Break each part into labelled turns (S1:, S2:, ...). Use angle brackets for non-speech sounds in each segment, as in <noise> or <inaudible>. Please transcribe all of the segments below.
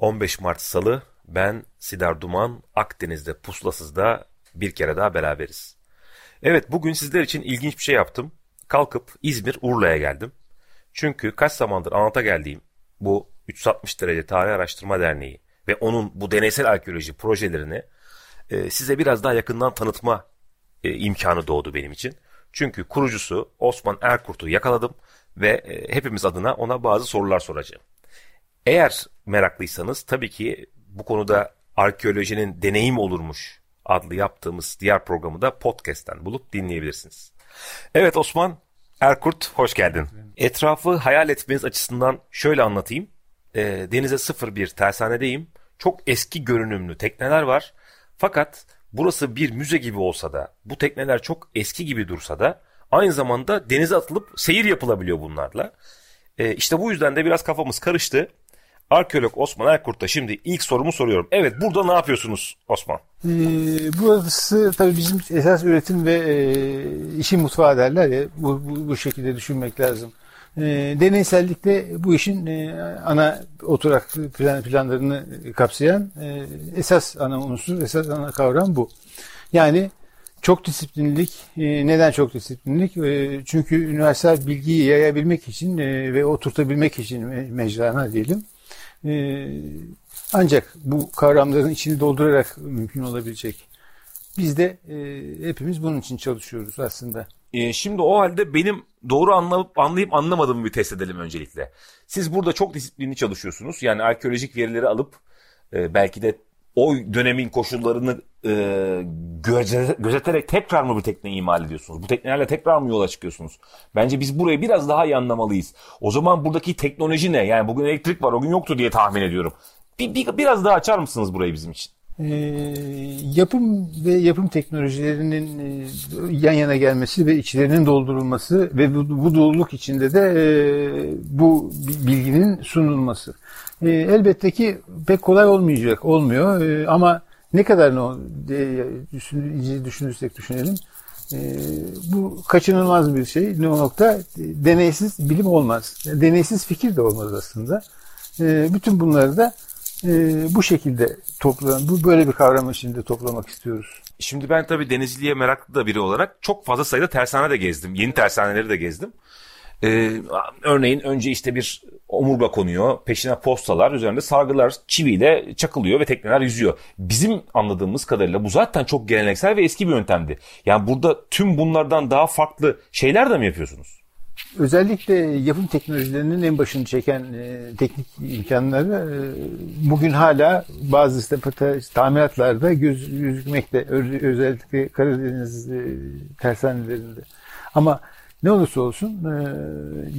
S1: 15 Mart Salı ben Sidar Duman Akdeniz'de Pusulasız'da bir kere daha beraberiz. Evet bugün sizler için ilginç bir şey yaptım. Kalkıp İzmir Urla'ya geldim. Çünkü kaç zamandır anlata geldiğim bu 360 derece Tarih Araştırma Derneği ve onun bu deneysel arkeoloji projelerini e, size biraz daha yakından tanıtma e, imkanı doğdu benim için. Çünkü kurucusu Osman Erkurt'u yakaladım ve e, hepimiz adına ona bazı sorular soracağım. Eğer meraklıysanız tabii ki bu konuda arkeolojinin deneyim olurmuş adlı yaptığımız diğer programı da podcast'ten bulup dinleyebilirsiniz. Evet Osman Erkurt hoş geldin. Etrafı hayal etmeniz açısından şöyle anlatayım. E, denize bir tersanedeyim. Çok eski görünümlü tekneler var. Fakat burası bir müze gibi olsa da bu tekneler çok eski gibi dursa da aynı zamanda denize atılıp seyir yapılabiliyor bunlarla. E, işte bu yüzden de biraz kafamız karıştı. Arkeolog Osman Erkurt'ta şimdi ilk sorumu soruyorum. Evet burada ne yapıyorsunuz Osman?
S2: Ee, burası tabii bizim esas üretim ve e, işin mutfağı derler ya bu, bu, bu şekilde düşünmek lazım. E, deneysellikte bu işin e, ana oturak plan, planlarını kapsayan e, esas ana unsur, esas ana kavram bu. Yani çok disiplinlik. E, neden çok disiplinlik? E, çünkü üniversite bilgiyi yayabilmek için e, ve oturtabilmek için mecrana diyelim ancak bu kavramların içini doldurarak mümkün olabilecek. Biz de e, hepimiz bunun için çalışıyoruz aslında.
S1: E, şimdi o halde benim doğru anlayıp, anlayıp anlamadığımı bir test edelim öncelikle. Siz burada çok disiplinli çalışıyorsunuz. Yani arkeolojik verileri alıp e, belki de o dönemin koşullarını e, göze, gözeterek tekrar mı bir tekne imal ediyorsunuz? Bu teknelerle tekrar mı yola çıkıyorsunuz? Bence biz burayı biraz daha iyi anlamalıyız. O zaman buradaki teknoloji ne? Yani bugün elektrik var o gün yoktu diye tahmin ediyorum. Bir, bir, biraz daha açar mısınız burayı bizim için?
S2: E, yapım ve yapım teknolojilerinin e, yan yana gelmesi ve içlerinin doldurulması ve bu, bu doluluk içinde de e, bu bilginin sunulması. E, elbette ki pek kolay olmayacak, olmuyor e, ama ne kadar ne e, düşün, düşünürsek düşünelim e, bu kaçınılmaz bir şey. Ne nokta deneysiz bilim olmaz. Deneysiz fikir de olmaz aslında. E, bütün bunları da e, bu şekilde toplan, bu böyle bir kavram içinde toplamak istiyoruz.
S1: Şimdi ben tabii denizciliğe meraklı da biri olarak çok fazla sayıda tersane de gezdim. Yeni tersaneleri de gezdim. Ee, örneğin önce işte bir omurga konuyor, peşine postalar, üzerinde sargılar çiviyle çakılıyor ve tekneler yüzüyor. Bizim anladığımız kadarıyla bu zaten çok geleneksel ve eski bir yöntemdi. Yani burada tüm bunlardan daha farklı şeyler de mi yapıyorsunuz?
S2: Özellikle yapım teknolojilerinin en başını çeken e, teknik imkanları e, bugün hala bazı tamiratlarda göz, gözükmekte. Özellikle Karadeniz e, tersanelerinde. Ama ne olursa olsun e,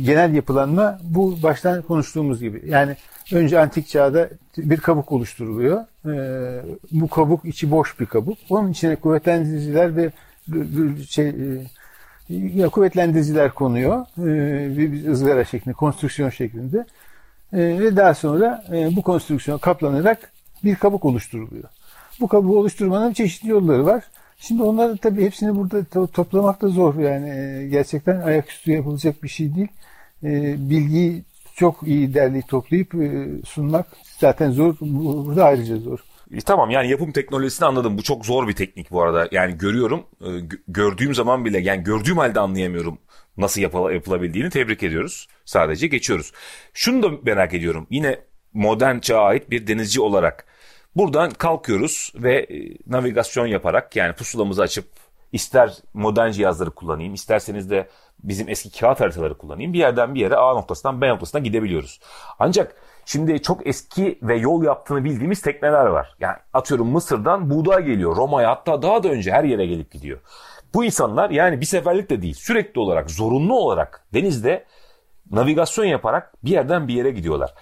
S2: genel yapılanma bu baştan konuştuğumuz gibi. Yani önce antik çağda bir kabuk oluşturuluyor. E, bu kabuk içi boş bir kabuk. Onun içine kuvvetlendiriciler ve şey, e, ya kuvvetlendiriciler konuyor. E, bir ızgara şeklinde, konstrüksiyon şeklinde. E, ve daha sonra e, bu konstrüksiyon kaplanarak bir kabuk oluşturuluyor. Bu kabuğu oluşturmanın çeşitli yolları var. Şimdi onları tabii hepsini burada to toplamak da zor. Yani gerçekten ayaküstü yapılacak bir şey değil. Bilgiyi çok iyi derleyip toplayıp sunmak zaten zor. Burada ayrıca zor.
S1: E, tamam yani yapım teknolojisini anladım. Bu çok zor bir teknik bu arada. Yani görüyorum. E, gördüğüm zaman bile yani gördüğüm halde anlayamıyorum nasıl yapıl yapılabildiğini tebrik ediyoruz. Sadece geçiyoruz. Şunu da merak ediyorum. Yine modern çağa ait bir denizci olarak Buradan kalkıyoruz ve e, navigasyon yaparak yani pusulamızı açıp ister modern cihazları kullanayım isterseniz de bizim eski kağıt haritaları kullanayım bir yerden bir yere A noktasından B noktasına gidebiliyoruz. Ancak şimdi çok eski ve yol yaptığını bildiğimiz tekneler var. Yani atıyorum Mısır'dan buğday geliyor Roma'ya hatta daha da önce her yere gelip gidiyor. Bu insanlar yani bir seferlik de değil sürekli olarak zorunlu olarak denizde navigasyon yaparak bir yerden bir yere gidiyorlar.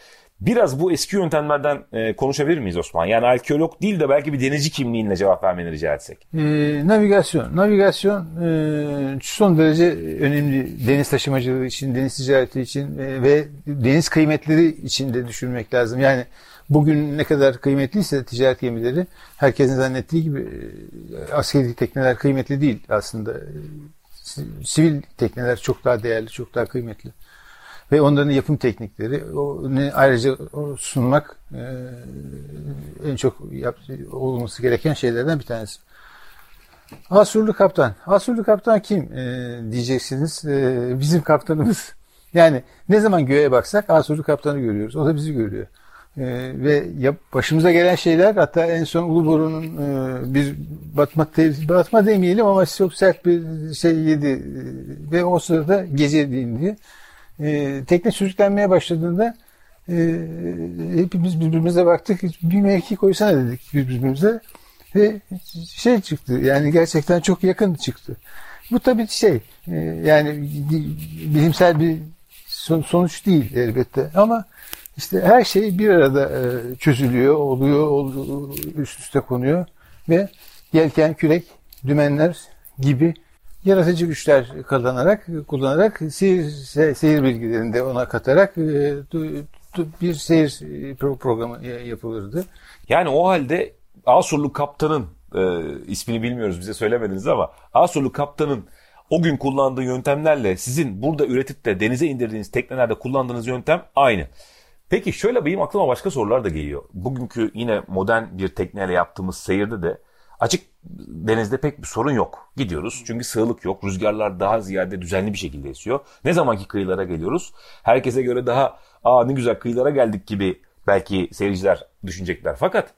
S1: Biraz bu eski yöntemlerden e, konuşabilir miyiz Osman? Yani arkeolog değil de belki bir denizci kimliğinle cevap vermeni rica etsek.
S2: E, navigasyon. Navigasyon e, son derece önemli deniz taşımacılığı için, deniz ticareti için e, ve deniz kıymetleri için de düşünmek lazım. Yani bugün ne kadar kıymetliyse ticaret gemileri herkesin zannettiği gibi e, askeri tekneler kıymetli değil aslında. Sivil tekneler çok daha değerli, çok daha kıymetli ve onların yapım teknikleri ayrıca sunmak e, en çok yap, olması gereken şeylerden bir tanesi. Asurlu kaptan. Asurlu kaptan kim e, diyeceksiniz. E, bizim kaptanımız. <laughs> Yani ne zaman göğe baksak Asurlu kaptanı görüyoruz. O da bizi görüyor. E, ve yap, başımıza gelen şeyler hatta en son Uluboru'nun e, bir batma, batma demeyelim ama çok sert bir şey yedi. E, ve o sırada gece dindi e, tekne sürüklenmeye başladığında e, hepimiz birbirimize baktık. Bir mevki koysana dedik birbirimize. Ve şey çıktı yani gerçekten çok yakın çıktı. Bu tabii şey e, yani bilimsel bir sonuç değil elbette ama işte her şey bir arada e, çözülüyor, oluyor, üst üste konuyor ve yelken, kürek, dümenler gibi yaratıcı güçler kazanarak, kullanarak seyir, seyir bilgilerini de ona katarak e, bir seyir e, programı yapılırdı.
S1: Yani o halde Asurlu kaptanın e, ismini bilmiyoruz bize söylemediniz ama Asurlu kaptanın o gün kullandığı yöntemlerle sizin burada üretip de denize indirdiğiniz teknelerde kullandığınız yöntem aynı. Peki şöyle benim aklıma başka sorular da geliyor. Bugünkü yine modern bir tekneyle yaptığımız seyirde de Açık denizde pek bir sorun yok. Gidiyoruz çünkü sığlık yok. Rüzgarlar daha ziyade düzenli bir şekilde esiyor. Ne zamanki kıyılara geliyoruz herkese göre daha aa ne güzel kıyılara geldik gibi belki seyirciler düşünecekler. Fakat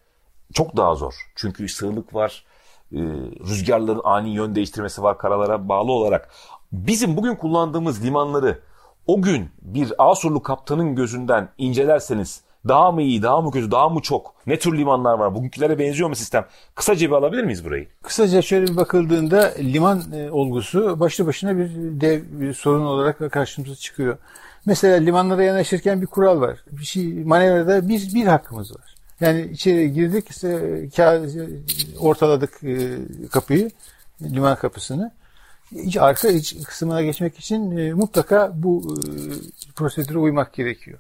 S1: çok daha zor. Çünkü sığlık var, e, rüzgarların ani yön değiştirmesi var karalara bağlı olarak. Bizim bugün kullandığımız limanları o gün bir Asurlu kaptanın gözünden incelerseniz daha mı iyi, daha mı kötü, daha mı çok? Ne tür limanlar var? Bugünkülere benziyor mu sistem? Kısaca bir alabilir miyiz burayı?
S2: Kısaca şöyle bir bakıldığında liman e, olgusu başlı başına bir dev bir sorun olarak karşımıza çıkıyor. Mesela limanlara yanaşırken bir kural var. Bir şey manevrada bir, bir hakkımız var. Yani içeri girdik, işte, ortaladık e, kapıyı, liman kapısını. İç, arka iç kısmına geçmek için e, mutlaka bu prosedüre uymak gerekiyor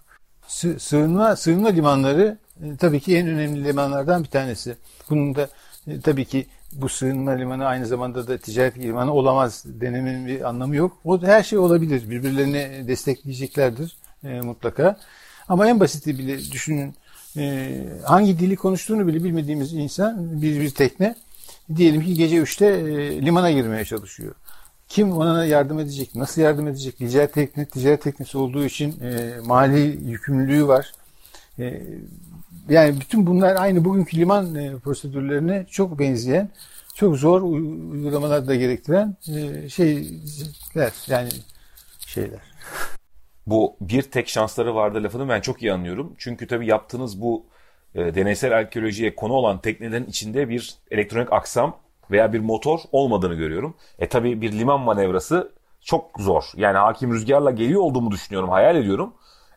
S2: sığınma, sığınma limanları e, tabii ki en önemli limanlardan bir tanesi. Bunun da e, tabii ki bu sığınma limanı aynı zamanda da ticaret limanı olamaz denemenin bir anlamı yok. O her şey olabilir. Birbirlerini destekleyeceklerdir e, mutlaka. Ama en basiti bile düşünün e, hangi dili konuştuğunu bile bilmediğimiz insan bir, bir tekne diyelim ki gece 3'te e, limana girmeye çalışıyor. Kim ona yardım edecek? Nasıl yardım edecek? Ticaret tekne, ticaret teknesi olduğu için e, mali yükümlülüğü var. E, yani bütün bunlar aynı bugünkü liman e, prosedürlerine çok benzeyen, çok zor uygulamalar da gerektiren e, şeyler yani şeyler.
S1: Bu bir tek şansları vardı lafını ben çok iyi anlıyorum. Çünkü tabii yaptığınız bu e, deneysel arkeolojiye konu olan teknelerin içinde bir elektronik aksam veya bir motor olmadığını görüyorum. E tabi bir liman manevrası çok zor. Yani hakim rüzgarla geliyor olduğumu düşünüyorum, hayal ediyorum.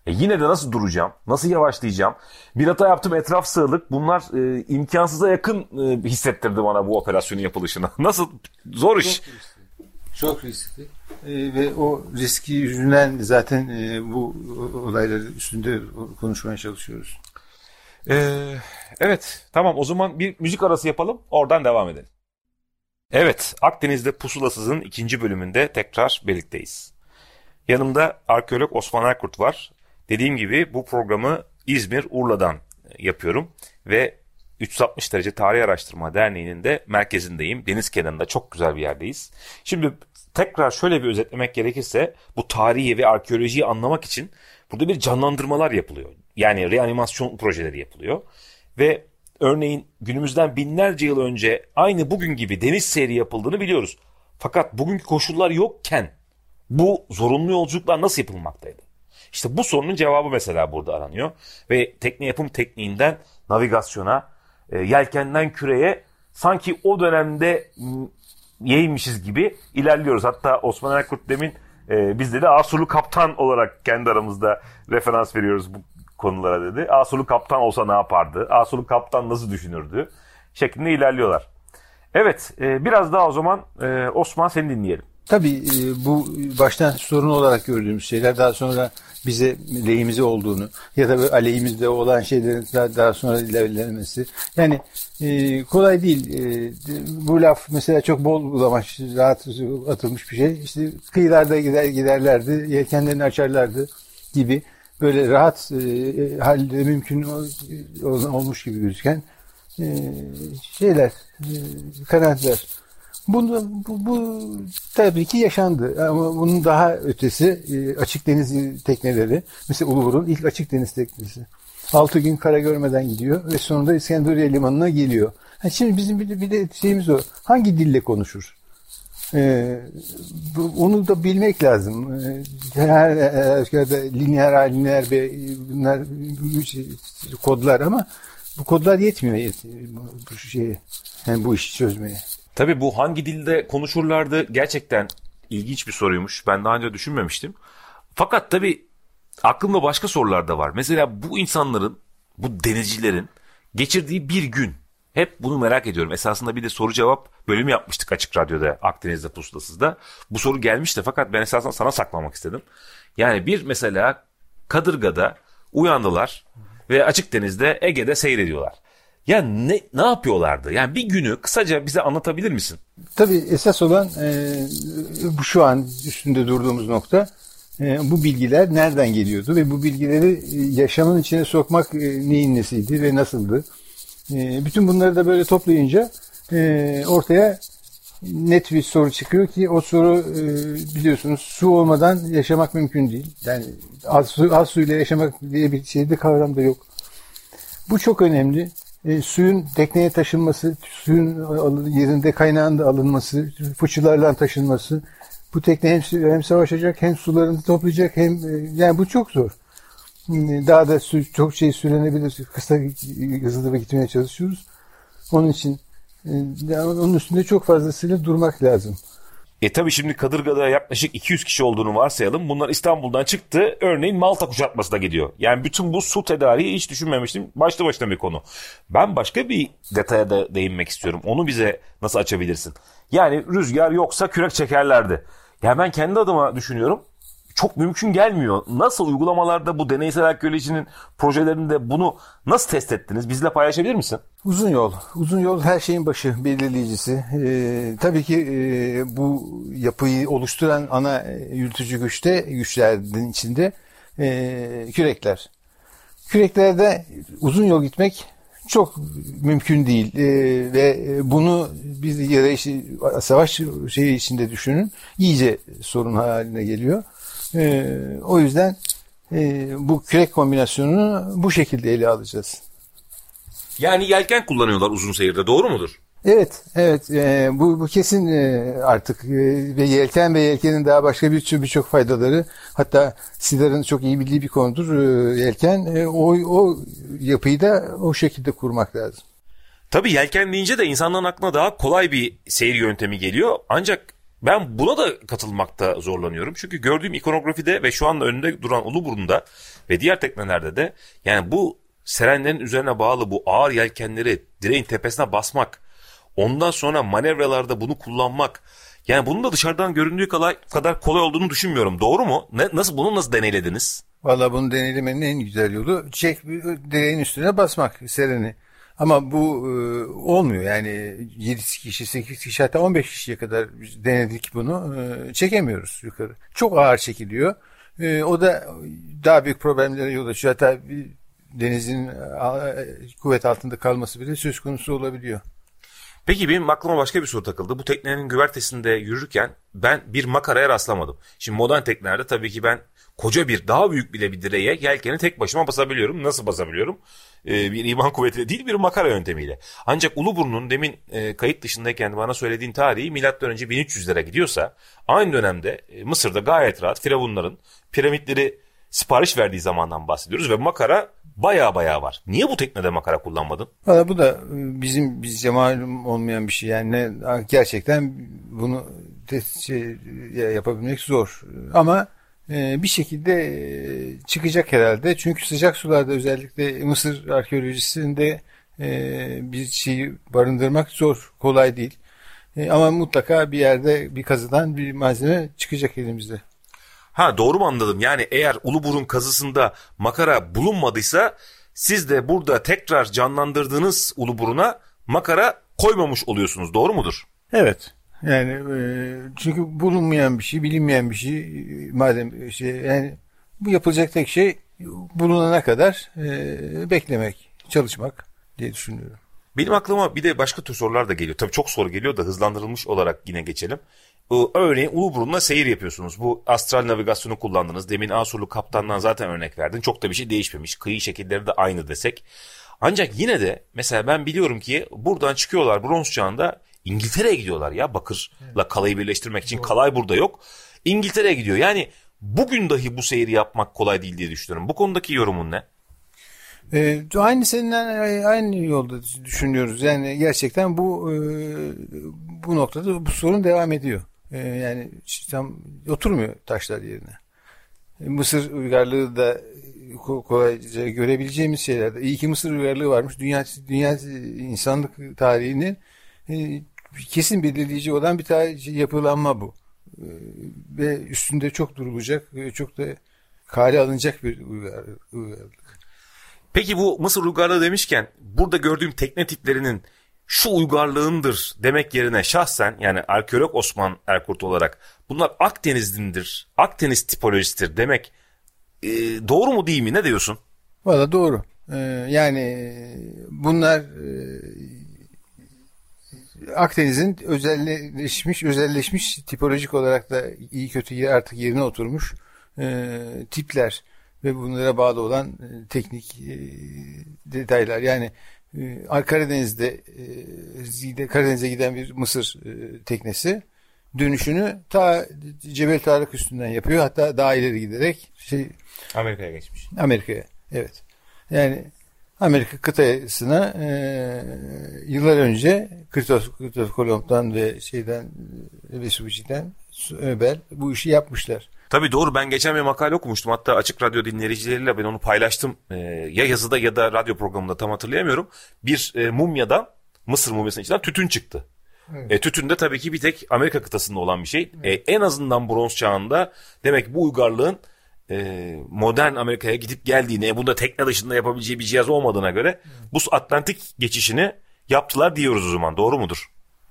S1: E yine de nasıl duracağım? Nasıl yavaşlayacağım? Bir hata yaptım etraf sığlık. Bunlar e, imkansıza yakın e, hissettirdi bana bu operasyonun yapılışını. <laughs> nasıl? Zor iş.
S2: Çok riskli. Çok riskli. E, ve o riski yüzünden zaten e, bu olayları üstünde konuşmaya çalışıyoruz.
S1: Ee, evet tamam o zaman bir müzik arası yapalım oradan devam edelim. Evet, Akdeniz'de Pusulasız'ın ikinci bölümünde tekrar birlikteyiz. Yanımda arkeolog Osman Erkurt var. Dediğim gibi bu programı İzmir Urla'dan yapıyorum ve 360 derece Tarih Araştırma Derneği'nin de merkezindeyim. Deniz kenarında çok güzel bir yerdeyiz. Şimdi tekrar şöyle bir özetlemek gerekirse bu tarihi ve arkeolojiyi anlamak için burada bir canlandırmalar yapılıyor. Yani reanimasyon projeleri yapılıyor. Ve Örneğin günümüzden binlerce yıl önce aynı bugün gibi deniz seyri yapıldığını biliyoruz. Fakat bugünkü koşullar yokken bu zorunlu yolculuklar nasıl yapılmaktaydı? İşte bu sorunun cevabı mesela burada aranıyor. Ve tekne yapım tekniğinden navigasyona, e, yelkenden küreye sanki o dönemde yeymişiz gibi ilerliyoruz. Hatta Osman Erkurt demin e, biz de Asurlu kaptan olarak kendi aramızda referans veriyoruz bu konulara dedi. Asulu kaptan olsa ne yapardı? Asulu kaptan nasıl düşünürdü? Şeklinde ilerliyorlar. Evet e, biraz daha o zaman e, Osman seni dinleyelim.
S2: Tabii e, bu baştan sorun olarak gördüğümüz şeyler daha sonra bize lehimize olduğunu ya da aleyhimizde olan şeylerin daha, sonra ilerlemesi. Yani kolay değil. Bu laf mesela çok bol bulamaç, rahat atılmış bir şey. İşte kıyılarda gider giderlerdi, yelkenlerini açarlardı gibi böyle rahat e, halde mümkün olmuş gibi gözüken e, şeyler, e, kanaatler. Bunu, bu, bu tabii ki yaşandı ama bunun daha ötesi e, açık deniz tekneleri. Mesela Uluburun ilk açık deniz teknesi. Altı gün kara görmeden gidiyor ve sonunda İskenderiye limanına geliyor. Ha şimdi bizim bir de, bir de şeyimiz o. Hangi dille konuşur? Ee, onu da bilmek lazım. Ee, her halükarda lineer lineer B bunlar şey, kodlar ama bu kodlar yetmiyor bu şeye. Yani bu işi çözmeye.
S1: Tabii bu hangi dilde konuşurlardı gerçekten ilginç bir soruymuş. Ben daha önce düşünmemiştim. Fakat tabii aklımda başka sorular da var. Mesela bu insanların, bu denizcilerin geçirdiği bir gün. Hep bunu merak ediyorum. Esasında bir de soru cevap bölümü yapmıştık Açık Radyo'da, Akdeniz'de, Pusulasız'da. Bu soru gelmişti fakat ben esasında sana saklamak istedim. Yani bir mesela Kadırga'da uyandılar ve açık denizde Ege'de seyrediyorlar. Ya ne ne yapıyorlardı? Yani bir günü kısaca bize anlatabilir misin?
S2: Tabii esas olan e, bu şu an üstünde durduğumuz nokta e, bu bilgiler nereden geliyordu ve bu bilgileri e, yaşamın içine sokmak e, neyin nesiydi ve nasıldı? E, bütün bunları da böyle toplayınca e, ortaya net bir soru çıkıyor ki o soru e, biliyorsunuz su olmadan yaşamak mümkün değil. Yani az, su, az suyla yaşamak diye bir şey de kavram da yok. Bu çok önemli e, suyun tekneye taşınması, suyun yerinde kaynağında alınması, fıçılarla taşınması. Bu tekne hem, hem savaşacak hem sularını toplayacak hem e, yani bu çok zor. Daha da çok şey sürenebilir. Kısa hızlı gitmeye çalışıyoruz. Onun için e, onun üstünde çok fazlasıyla durmak lazım.
S1: E tabi şimdi Kadırga'da yaklaşık 200 kişi olduğunu varsayalım. Bunlar İstanbul'dan çıktı. Örneğin Malta kuşatmasına gidiyor. Yani bütün bu su tedariği hiç düşünmemiştim. Başta başına bir konu. Ben başka bir detaya da değinmek istiyorum. Onu bize nasıl açabilirsin? Yani rüzgar yoksa kürek çekerlerdi. Ya ben kendi adıma düşünüyorum çok mümkün gelmiyor. Nasıl uygulamalarda bu deneysel arkeolojinin projelerinde bunu nasıl test ettiniz? Bizle paylaşabilir misin?
S2: Uzun yol. Uzun yol her şeyin başı, belirleyicisi. Ee, tabii ki e, bu yapıyı oluşturan ana yürütücü güçte, güçlerin içinde e, kürekler. Küreklerde uzun yol gitmek çok mümkün değil ee, ve bunu bir yarış savaş şeyi içinde düşünün iyice sorun haline geliyor. E, o yüzden e, bu kürek kombinasyonunu bu şekilde ele alacağız.
S1: Yani yelken kullanıyorlar uzun seyirde doğru mudur?
S2: Evet, evet. E, bu, bu kesin e, artık e, ve yelken ve yelkenin daha başka bir birçok faydaları. Hatta Sidar'ın çok iyi bildiği bir konudur e, yelken. E, o, o yapıyı da o şekilde kurmak lazım.
S1: Tabii yelken deyince de insanların aklına daha kolay bir seyir yöntemi geliyor. Ancak ben buna da katılmakta zorlanıyorum. Çünkü gördüğüm ikonografide ve şu anda önünde duran Uluburun'da ve diğer teknelerde de yani bu serenlerin üzerine bağlı bu ağır yelkenleri direğin tepesine basmak, ondan sonra manevralarda bunu kullanmak, yani bunun da dışarıdan göründüğü kadar, kolay olduğunu düşünmüyorum. Doğru mu? Ne, nasıl bunu nasıl deneylediniz?
S2: Valla bunu deneylemenin en güzel yolu çek direğin üstüne basmak sereni. Ama bu e, olmuyor yani 7 kişi 8 kişi hatta 15 kişiye kadar denedik bunu e, çekemiyoruz yukarı. Çok ağır çekiliyor. E, o da daha büyük problemlere yol açıyor. Hatta bir denizin kuvvet altında kalması bile söz konusu olabiliyor.
S1: Peki benim aklıma başka bir soru takıldı. Bu teknenin güvertesinde yürürken ben bir makaraya rastlamadım. Şimdi modern teknelerde tabii ki ben koca bir daha büyük bile bir direğe yelkeni tek başıma basabiliyorum. Nasıl basabiliyorum? Ee, bir iman kuvvetiyle değil bir makara yöntemiyle. Ancak Uluburnu'nun demin e, kayıt dışındayken bana söylediğin tarihi milattan önce 1300'lere gidiyorsa aynı dönemde e, Mısır'da gayet rahat firavunların piramitleri sipariş verdiği zamandan bahsediyoruz ve makara baya baya var. Niye bu teknede makara kullanmadın?
S2: Valla bu da e, bizim bizce malum olmayan bir şey. Yani ne, gerçekten bunu test şey, yapabilmek zor. Ama e, bir şekilde e, çıkacak herhalde. Çünkü sıcak sularda özellikle Mısır arkeolojisinde e, bir şeyi barındırmak zor, kolay değil. E, ama mutlaka bir yerde bir kazıdan bir malzeme çıkacak elimizde.
S1: Ha doğru mu anladım? Yani eğer Uluburun kazısında makara bulunmadıysa siz de burada tekrar canlandırdığınız Uluburun'a makara koymamış oluyorsunuz. Doğru mudur?
S2: Evet. Yani e, çünkü bulunmayan bir şey, bilinmeyen bir şey madem şey yani bu yapılacak tek şey bulunana kadar e, beklemek, çalışmak diye düşünüyorum.
S1: Benim aklıma bir de başka tür sorular da geliyor. Tabii çok soru geliyor da hızlandırılmış olarak yine geçelim. Örneğin Uluburun'la seyir yapıyorsunuz. Bu astral navigasyonu kullandınız. Demin Asurlu kaptandan zaten örnek verdin. Çok da bir şey değişmemiş. Kıyı şekilleri de aynı desek. Ancak yine de mesela ben biliyorum ki buradan çıkıyorlar bronz çağında İngiltere'ye gidiyorlar ya bakırla kalayı birleştirmek için. Kalay burada yok. İngiltere'ye gidiyor. Yani bugün dahi bu seyri yapmak kolay değil diye düşünüyorum. Bu konudaki yorumun ne?
S2: E, aynı seninle aynı yolda düşünüyoruz. Yani gerçekten bu e, bu noktada bu sorun devam ediyor. E, yani tam oturmuyor taşlar yerine. E, Mısır uygarlığı da kolayca görebileceğimiz şeylerde. İyi ki Mısır uygarlığı varmış. Dünya dünya insanlık tarihinin e, kesin belirleyici olan bir tarih, yapılanma bu. E, ve üstünde çok durulacak, çok da kale alınacak bir uygarlık.
S1: Peki bu Mısır uygarlığı demişken burada gördüğüm tekne tiplerinin şu uygarlığındır demek yerine şahsen yani arkeolog Osman Erkurt olarak bunlar Akdeniz'dindir, Akdeniz tipolojisidir demek e, doğru mu değil mi? Ne diyorsun?
S2: Valla doğru. Ee, yani bunlar e, Akdeniz'in özelleşmiş, özelleşmiş tipolojik olarak da iyi kötü artık yerine oturmuş e, tipler ve bunlara bağlı olan e, teknik e, detaylar. Yani e, Karadeniz'de e, Karadeniz'e giden bir Mısır e, teknesi dönüşünü ta Cebel Tarık üstünden yapıyor. Hatta daha ileri giderek şey
S1: Amerika'ya geçmiş.
S2: Amerika'ya. Evet. Yani Amerika kıtasına e, yıllar önce Kristof, Kristof Kolomb'dan ve şeyden Vespucci'den Öbel bu işi yapmışlar.
S1: Tabii doğru ben geçen bir makale okumuştum hatta açık radyo dinleyicileriyle ben onu paylaştım ee, ya yazıda ya da radyo programında tam hatırlayamıyorum. Bir e, mumyadan Mısır mumyasının içinden tütün çıktı. Evet. E, tütün de tabii ki bir tek Amerika kıtasında olan bir şey. Evet. E, en azından bronz çağında demek bu uygarlığın e, modern Amerika'ya gidip geldiğine, bunda tekne dışında yapabileceği bir cihaz olmadığına göre bu Atlantik geçişini yaptılar diyoruz o zaman. Doğru mudur?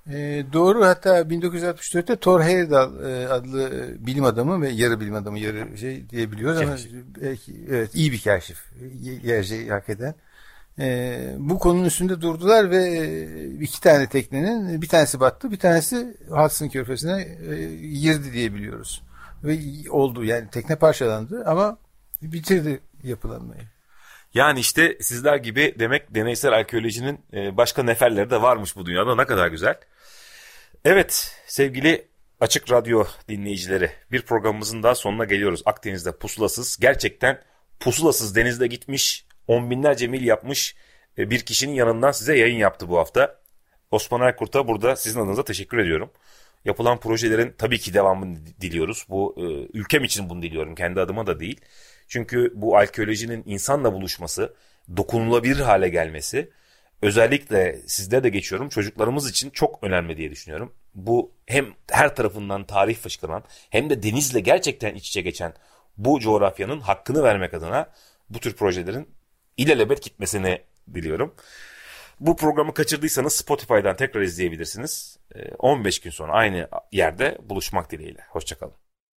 S2: E, doğru hatta 1964'te Thor Heyerdahl e, adlı bilim adamı ve yarı bilim adamı yarı şey diyebiliyoruz ama belki, evet iyi bir kaşif gerçeği hak eden. E, bu konunun üstünde durdular ve iki tane teknenin bir tanesi battı bir tanesi Hudson Körfezi'ne e, girdi diyebiliyoruz. Ve oldu yani tekne parçalandı ama bitirdi yapılanmayı.
S1: Yani işte sizler gibi demek deneysel arkeolojinin e, başka neferleri de varmış bu dünyada ne kadar güzel. Evet sevgili Açık Radyo dinleyicileri bir programımızın daha sonuna geliyoruz. Akdeniz'de pusulasız gerçekten pusulasız denizde gitmiş on binlerce mil yapmış e, bir kişinin yanından size yayın yaptı bu hafta. Osman Erkurt'a burada sizin adınıza teşekkür ediyorum. Yapılan projelerin tabii ki devamını diliyoruz. Bu e, ülkem için bunu diliyorum kendi adıma da değil. Çünkü bu arkeolojinin insanla buluşması, dokunulabilir hale gelmesi özellikle sizde de geçiyorum çocuklarımız için çok önemli diye düşünüyorum. Bu hem her tarafından tarih fışkıran hem de denizle gerçekten iç içe geçen bu coğrafyanın hakkını vermek adına bu tür projelerin ilelebet gitmesini diliyorum. Bu programı kaçırdıysanız Spotify'dan tekrar izleyebilirsiniz. 15 ee, gün sonra aynı yerde buluşmak dileğiyle. Hoşçakalın.